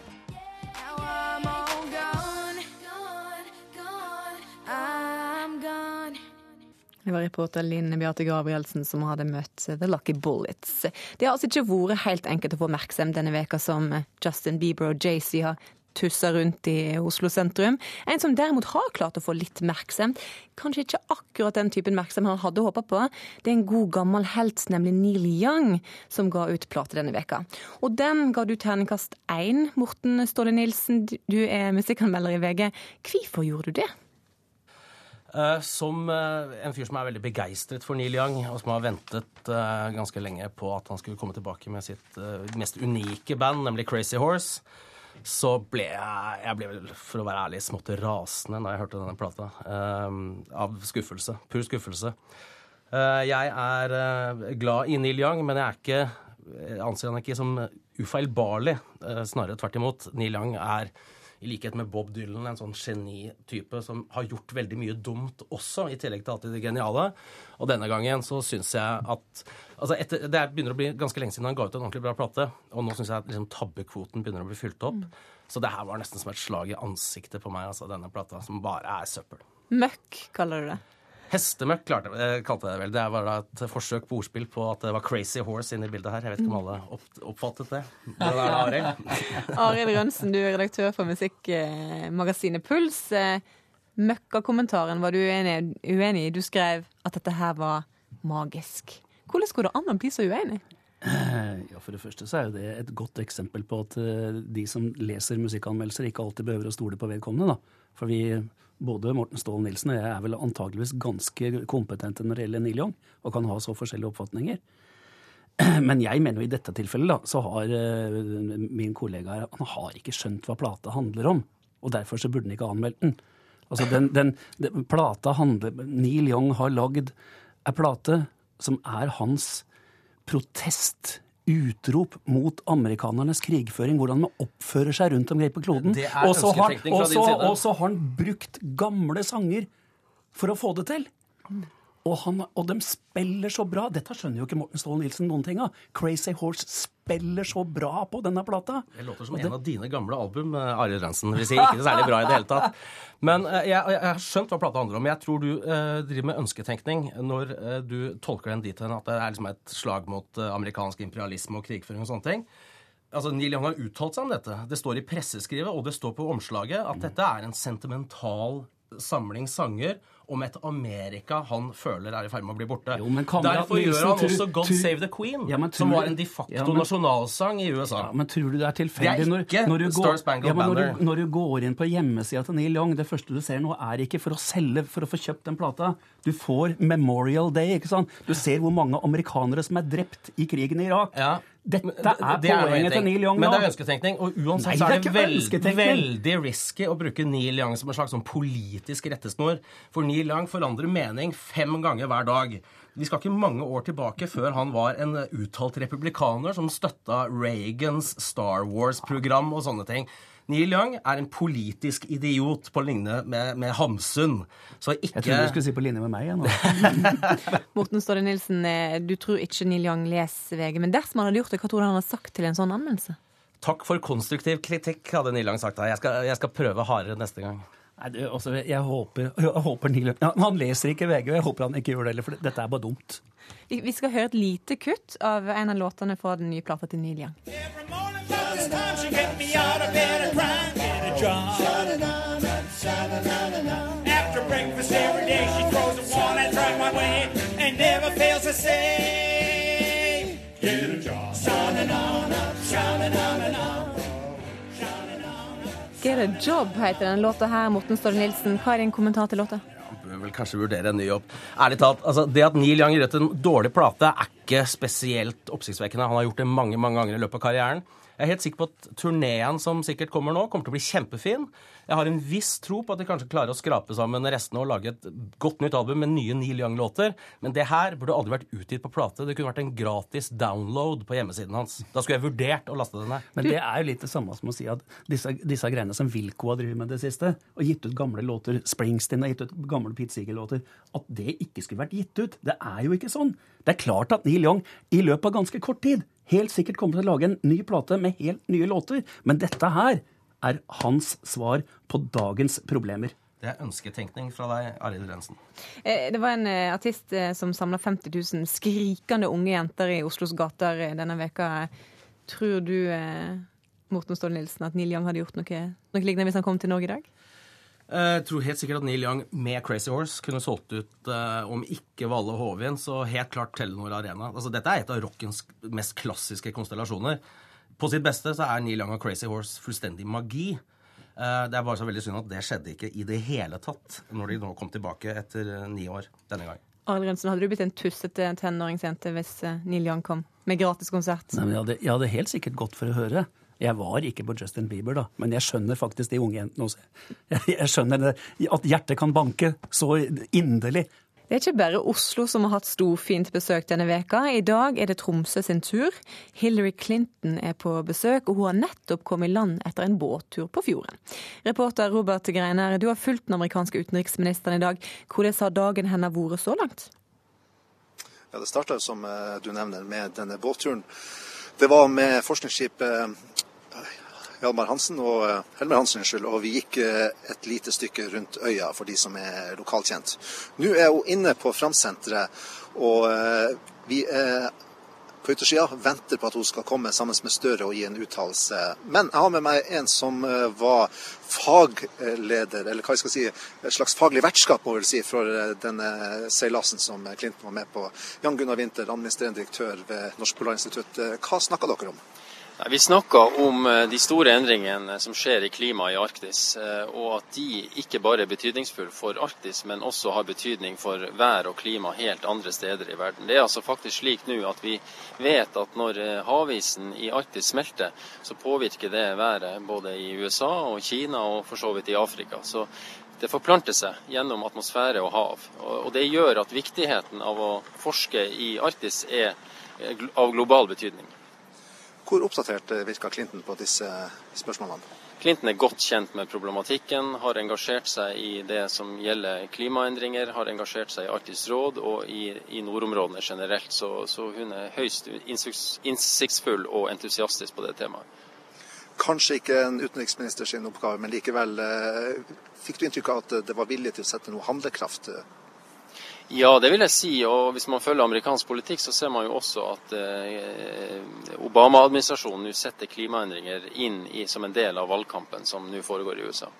[SPEAKER 1] Det var reporter Linn Beate Gabrielsen som hadde møtt The Lucky Bullets. Det har altså ikke vært helt enkelt å få oppmerksomhet denne veka som Justin Bieber og Jay-Z har tussa rundt i Oslo sentrum. En som derimot har klart å få litt oppmerksomhet, kanskje ikke akkurat den typen oppmerksomhet han hadde håpa på, det er en god gammel helt, nemlig Neil Young, som ga ut plate denne veka. Og den ga du terningkast én, Morten Ståle Nilsen, du er musikkanmelder i VG. Hvorfor gjorde du det?
[SPEAKER 32] Uh, som uh, en fyr som er veldig begeistret for Neil Young, og som har ventet uh, ganske lenge på at han skulle komme tilbake med sitt mest unike band, nemlig Crazy Horse, så ble jeg, jeg ble vel, for å være ærlig, smått rasende da jeg hørte denne plata. av skuffelse. Pur skuffelse. jeg er glad i Neil Young, men jeg er ikke, anser han ikke som ufeilbarlig. snarere tvert imot. Neil Young er i likhet med Bob Dylan, en sånn genitype som har gjort veldig mye dumt også, i tillegg til alltid det geniale. Og denne gangen så syns jeg at altså etter, Det begynner å bli ganske lenge siden han ga ut en ordentlig bra plate, og nå syns jeg at liksom, tabbekvoten begynner å bli fylt opp. Mm. Så det her var nesten som et slag i ansiktet på meg, altså denne plata, som bare er søppel.
[SPEAKER 1] Møkk, kaller du det?
[SPEAKER 32] Hestemøkk klarte, eh, kalte jeg det vel. Det var da et forsøk på ordspill på at det var Crazy Horse inne i bildet her. Jeg vet ikke om alle opp, oppfattet det. Det er Arild. [LAUGHS]
[SPEAKER 1] Arild Rønsen, du er redaktør for musikkmagasinet Puls. Eh, Møkkakommentaren var du uenig, uenig i. Du skrev at dette her var magisk. Hvordan går det an å bli så uenig?
[SPEAKER 33] Ja, For det første så er jo det et godt eksempel på at eh, de som leser musikkanmeldelser, ikke alltid behøver å stole på vedkommende. da. For vi, både Morten Ståhl Nilsen og jeg er vel antageligvis ganske kompetente når det gjelder Neil Young, og kan ha så forskjellige oppfatninger. [CLEARS THROAT] Men jeg mener jo i dette tilfellet da, så har eh, min kollega han har ikke skjønt hva plata handler om. Og derfor så burde han ikke anmeldt den. Altså den, den, den plata handler Neil Young har lagd ei plate som er hans protest, utrop mot amerikanernes krigføring, hvordan man oppfører seg rundt omkring på kloden. Og så har, har han brukt gamle sanger for å få det til. Og, han, og de spiller så bra. Dette skjønner jo ikke Morten Ståhl Nilsen noen ting av. Crazy Horse spiller så bra på denne plata.
[SPEAKER 32] Det låter som
[SPEAKER 33] Og
[SPEAKER 32] en av dine gamle album, eh, Arild Ransen. Vil si ikke det særlig bra i det hele tatt. Men eh, jeg, jeg har skjønt hva plata handler om. Jeg tror du eh, driver med ønsketenkning når eh, du tolker den dit hen at det er liksom et slag mot eh, amerikansk imperialisme og krigføring og sånne ting. Altså, Neil Young har uttalt seg om dette. Det står i presseskrivet, og det står på omslaget, at dette er en sentimental samling sanger om et Amerika han føler er i ferd med å bli borte.
[SPEAKER 33] kamerat
[SPEAKER 32] Derfor gjør han
[SPEAKER 33] tror-
[SPEAKER 32] også God
[SPEAKER 33] tror-
[SPEAKER 32] Save the Queen,
[SPEAKER 33] Ja, men
[SPEAKER 32] som var en de facto
[SPEAKER 33] Ja, men-
[SPEAKER 32] nasjonalsang i USA.
[SPEAKER 33] Ja, men tror du det er tilfeldig
[SPEAKER 32] Det er
[SPEAKER 33] når,
[SPEAKER 32] ikke
[SPEAKER 33] når, du
[SPEAKER 32] Star
[SPEAKER 33] går,
[SPEAKER 32] Spangled
[SPEAKER 33] ja, men når, du, når du går inn på hjemmesida til Neil Young, det første du ser nå, er ikke for å selge, for å få kjøpt den plata. Du får Memorial Day, ikke sant? Du ser hvor mange amerikanere som er drept i krigen i Irak. Dette er
[SPEAKER 32] Det er jo
[SPEAKER 33] poenget til. Neil Young
[SPEAKER 32] Men det er ønsketenkning. Og uansett
[SPEAKER 33] Nei,
[SPEAKER 32] så
[SPEAKER 33] det er
[SPEAKER 32] er det,
[SPEAKER 33] ikke
[SPEAKER 32] veld, veldig risky å bruke Neil Young som en slags sånn politisk rettesnor. For Neil Young forandrer mening fem ganger hver dag. Vi skal ikke mange år tilbake før han var en uttalt republikaner som støtta Reagans Star Wars-program og sånne ting. Neil Young er en politisk idiot på linje med, med Hamsun. Så ikke
[SPEAKER 33] Jeg trodde du skulle si på linje med meg. igjen. [LAUGHS]
[SPEAKER 1] Morten Ståle Nilsen, eh, du tror ikke Neil Young leser VG, men dersom han hadde gjort det, hva tror du han hadde sagt til en sånn anmeldelse?
[SPEAKER 32] Takk for konstruktiv kritikk, hadde Neil Young sagt. da. Jeg skal, jeg skal prøve hardere neste gang.
[SPEAKER 33] Nei, det, altså, jeg håper, jeg håper Neil ja, Han leser ikke VG, og jeg håper han ikke gjør det heller, for dette er bare dumt.
[SPEAKER 1] Vi, vi skal høre et lite kutt av en av låtene fra den nye plata til Neil Young.
[SPEAKER 34] Get a job
[SPEAKER 1] heter den låta her. Morten Ståle Nilsen, hva er din kommentar til låta?
[SPEAKER 32] bør vel kanskje vurdere en ny jobb. Ærlig talt, altså, Det at Neil Young gjør en dårlig plate, er ikke spesielt oppsiktsvekkende. Han har gjort det mange mange ganger i løpet av karrieren. Jeg er helt sikker på at turneen som sikkert kommer nå, kommer til å bli kjempefin. Jeg har en viss tro på at de kanskje klarer å skrape sammen restene og lage et godt nytt album med nye Neil Young-låter. Men det her burde aldri vært utgitt på plate. Det kunne vært en gratis download på hjemmesiden hans. Da skulle jeg vurdert å laste den ned.
[SPEAKER 33] Men det er jo litt det samme som å si at disse, disse greiene som Wilco har drevet med det siste, og gitt ut gamle låter, Springsteen har gitt ut gamle Pete Seeger-låter, at det ikke skulle vært gitt ut. Det er jo ikke sånn. Det er klart at Neil Young i løpet av ganske kort tid helt sikkert kommer til å lage en ny plate med helt nye låter, men dette her er hans svar på dagens problemer.
[SPEAKER 32] Det er ønsketenkning fra deg, Arild Rensen.
[SPEAKER 1] Eh, Det var en eh, artist eh, som samla 50 000 skrikende unge jenter i Oslos gater denne veka. Tror du, Morten Ståle Nilsen, at Neil Young hadde gjort noe, noe lignende hvis han kom til Norge i dag?
[SPEAKER 32] Jeg tror helt sikkert at Neil Young med Crazy Horse kunne solgt ut, eh, om ikke Valle og Hovin, så helt klart Telenor Arena. Altså, dette er et av rockens mest klassiske konstellasjoner. På sitt beste så er Neil Young og Crazy Horse fullstendig magi. Eh, det er bare så veldig synd at det skjedde ikke i det hele tatt når de nå kom tilbake etter eh, ni år denne gang.
[SPEAKER 1] Arild Rønsen, hadde du blitt en tussete tenåringsjente hvis eh, Neil Young kom med gratis konsert?
[SPEAKER 33] Nei, men jeg, hadde, jeg hadde helt sikkert gått for å høre. Jeg var ikke på Justin Bieber, da, men jeg skjønner faktisk de unge jentene også. [LAUGHS] Jeg, skjønner det, at hjertet kan banke så inderlig.
[SPEAKER 1] Det er ikke bare Oslo som har hatt storfint besøk denne veka. I dag er det Tromsø sin tur. Hillary Clinton er på besøk, og hun har nettopp kommet i land etter en båttur på fjorden. Reporter Robert Greiner, du har fulgt den amerikanske utenriksministeren i dag. Hvordan har dagen hennes vært så langt?
[SPEAKER 35] Ja, Det starta som eh, du nevner med denne båtturen. Det var med forskningsskipet Hjalmar Hansen og eh, Helmer Hansen, unnskyld, og vi gikk eh, et lite stykke rundt øya for de som er lokalkjent. Nå er hun inne på Framsenteret, og eh, vi er på yttersida venter på at hun skal komme sammen med Støre og gi en uttalelse. Men jeg har med meg en som eh, var fagleder, eller hva jeg skal si, et slags faglig vertskap må vel si, for eh, denne seilasen som Clinton var med på. Jan Gunnar Winther, administrerende direktør ved Norsk Polarinstitutt. Eh, Hva snakka dere om?
[SPEAKER 36] Vi snakker om eh, de store endringene som skjer i klimaet i Arktis, eh, og at de ikke bare er betydningsfulle for Arktis, men også har betydning for vær og klima helt andre steder i verden. Det er altså faktisk slik nå at vi vet at når eh, havisen i Arktis smelter, så påvirker det været både i USA og Kina og for så vidt i Afrika. Så det forplanter seg gjennom atmosfære og hav. Og det gjør at viktigheten av å forske i Arktis er av global betydning.
[SPEAKER 35] Hvor oppdatert eh, virker Clinton på disse spørsmålene?
[SPEAKER 36] Clinton er godt kjent med problematikken, har engasjert seg i det som gjelder klimaendringer, har engasjert seg i Arktisk råd og i, i nordområdene generelt. Så, så hun er høyst innsiktsfull og entusiastisk på det temaet.
[SPEAKER 35] Kanskje ikke en utenriksminister sin oppgave, men likevel eh, fikk du inntrykk av at det var vilje til å sette noe handlekraft?
[SPEAKER 36] Ja, det vil jeg si. Og hvis man følger amerikansk politikk, så ser man jo også at eh, Obama-administrasjonen nå setter klimaendringer inn i, som en del av valgkampen som nå foregår i USA.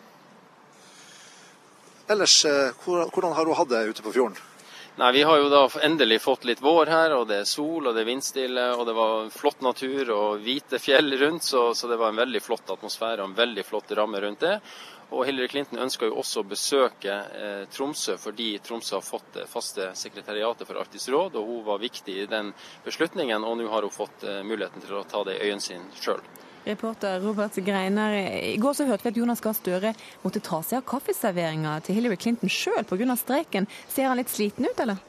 [SPEAKER 35] Ellers, eh, hvordan har hun hatt det ute på fjorden?
[SPEAKER 36] Nei, Vi har jo da endelig fått litt vår her, og det er sol og det er vindstille, og det var flott natur og hvite fjell rundt, så, så det var en veldig flott atmosfære og en veldig flott ramme rundt det. Og Hillary Clinton ønsker jo også å besøke eh, Tromsø, fordi Tromsø har fått det faste sekretariatet for Arktisk råd, og hun var viktig i den beslutningen, og nå har hun fått eh, muligheten til å ta det i øynene sine sjøl.
[SPEAKER 1] Reporter Robert Greiner, i går så hørte vi at Jonas Gahr Støre måtte ta seg av kaffeserveringa til Hillary Clinton sjøl pga. streiken. Ser han litt sliten ut, eller?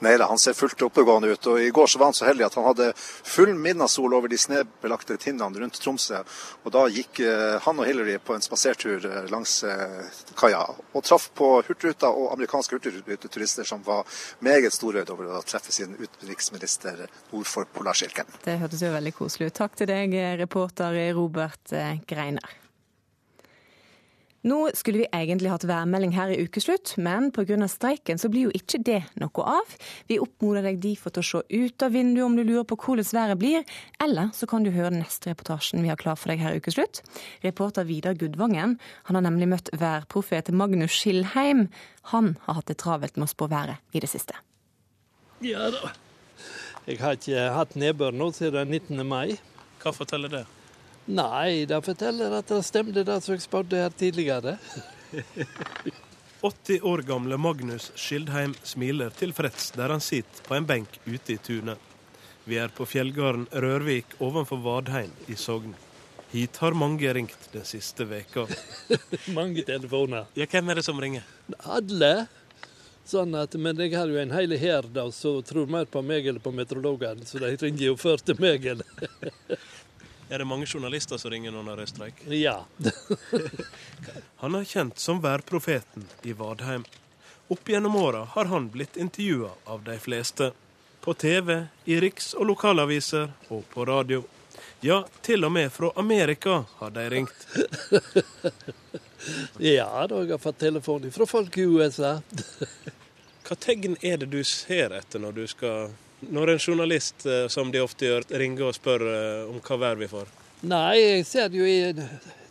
[SPEAKER 35] Nei da, han ser fullt oppegående ut. Og I går så var han så heldig at han hadde full midnattssol over de snøbelagte tinnene rundt Tromsø. Og Da gikk eh, han og Hillary på en spasertur eh, langs eh, kaia og traff på hurtigruta og amerikanske hurtigruteturister som var meget storøyde over å treffe sin utenriksminister nord for Polarsirkelen.
[SPEAKER 1] Det hørtes jo veldig koselig ut. Takk til deg, reporter Robert Greiner. Nå skulle vi egentlig hatt værmelding her i ukeslutt, men pga. streiken så blir jo ikke det noe av. Vi oppmoder deg derfor til å se ut av vinduet om du lurer på hvordan været blir, eller så kan du høre den neste reportasjen vi har klar for deg her i ukeslutt. Reporter Vidar Gudvangen han har nemlig møtt værprofet Magnus Skilheim. Han har hatt det travelt med å spå været i det siste.
[SPEAKER 37] Ja da. Jeg har ikke hatt nedbør nå siden 19. mai.
[SPEAKER 38] Hva forteller det?
[SPEAKER 37] Nei, det forteller at det stemte det som jeg spådde her tidligere. [LAUGHS]
[SPEAKER 38] 80 år gamle Magnus Skildheim smiler tilfreds der han sitter på en benk ute i tunet. Vi er på fjellgården Rørvik ovenfor Vadheim i Sogn. Hit har mange ringt den siste veka. [LAUGHS]
[SPEAKER 37] Mange telefoner.
[SPEAKER 38] Ja, hvem er det som ringer?
[SPEAKER 37] Alle. Sånn at, men jeg har jo en hel hær som tror mer på meg eller på meteorologene, så de ringer jo før til meg. Eller. [LAUGHS]
[SPEAKER 38] Er det mange journalister som ringer når det er streik?
[SPEAKER 37] Ja. [LAUGHS]
[SPEAKER 38] Han er kjent som værprofeten i Vadheim. Opp gjennom åra har han blitt intervjua av de fleste. På TV, i riks- og lokalaviser og på radio. Ja, til og med fra Amerika har de ringt. [LAUGHS]
[SPEAKER 37] ja da, jeg har fått telefon fra folk i USA.
[SPEAKER 38] Hva tegn er det du ser etter når du skal Når en journalist, eh, som de ofte gjør, ringer og spør eh, om hva vær vi får?
[SPEAKER 37] Nei, jeg ser jo i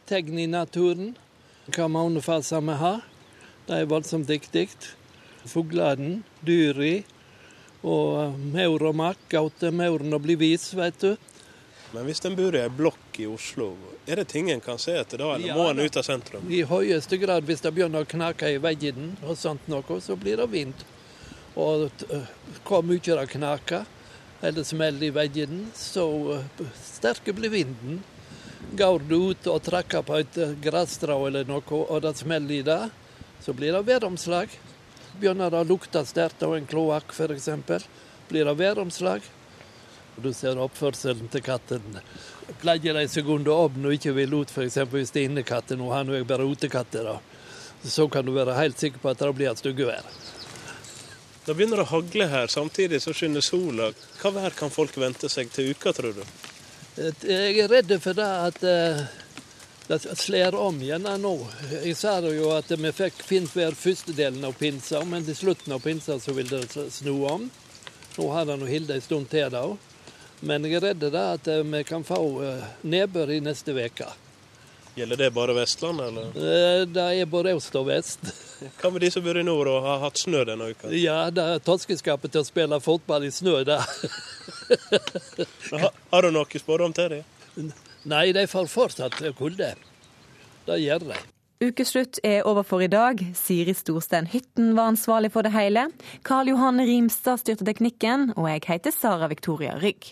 [SPEAKER 37] tegn i naturen. Hva månefaser vi har. Det er voldsomt viktig. Fuglene, dyra og maur og makk. Gaute mauren og blir vis, vet du.
[SPEAKER 38] Men hvis en bor i ei blokk i Oslo, er det ting en kan se etter da, eller
[SPEAKER 37] Ja,
[SPEAKER 38] må en ut av sentrum?
[SPEAKER 37] I høyeste grad, hvis det begynner å knake i veggen og sånt noe, så blir det vind. Og eh, hvor mye det knaker eller smeller i veggen, så eh, sterk blir vinden. Går du ut og trakker på et eh, grasstrå eller noe, og det smeller i det, så blir det væromslag. Begynner det å lukte sterkt av en kloakk f.eks., blir det væromslag. Du ser oppførselen til katten. Pleier de seg under ovnen og ikke vil ut, f.eks. hvis det er innekatter. Nå har jeg bare utekatter, da. Så kan du være helt sikker på at det blir et styggevær.
[SPEAKER 38] Da begynner det å hagle her, samtidig så skinner sola. Hva vær kan folk vente seg til uka, tror du?
[SPEAKER 37] Jeg er redd for det at eh, det slår om igjen nå. Jeg sa jo at vi fikk fint vær første delen av pinsa, men til slutten av pinsa så vil det snu om. Nå har det Hilde en stund til, da. Men jeg er redd for at eh, vi kan få eh, nedbør i neste uke.
[SPEAKER 38] Gjelder det bare Vestlandet, eller?
[SPEAKER 37] Eh, Det er både øst og vest.
[SPEAKER 38] Hva med de som bor i nord og har hatt snø denne uka?
[SPEAKER 37] Ja, det er torskeskapet til å spille fotball i snø, det.
[SPEAKER 38] Har, du noe spådom til dem?
[SPEAKER 37] Nei, de får fortsatt kulde. Det gjør de.
[SPEAKER 1] Ukeslutt er over for i dag. Siri Storstein Hytten var ansvarlig for det hele. Karl Johan Rimstad styrte teknikken, og jeg heter Sara Victoria Rygg.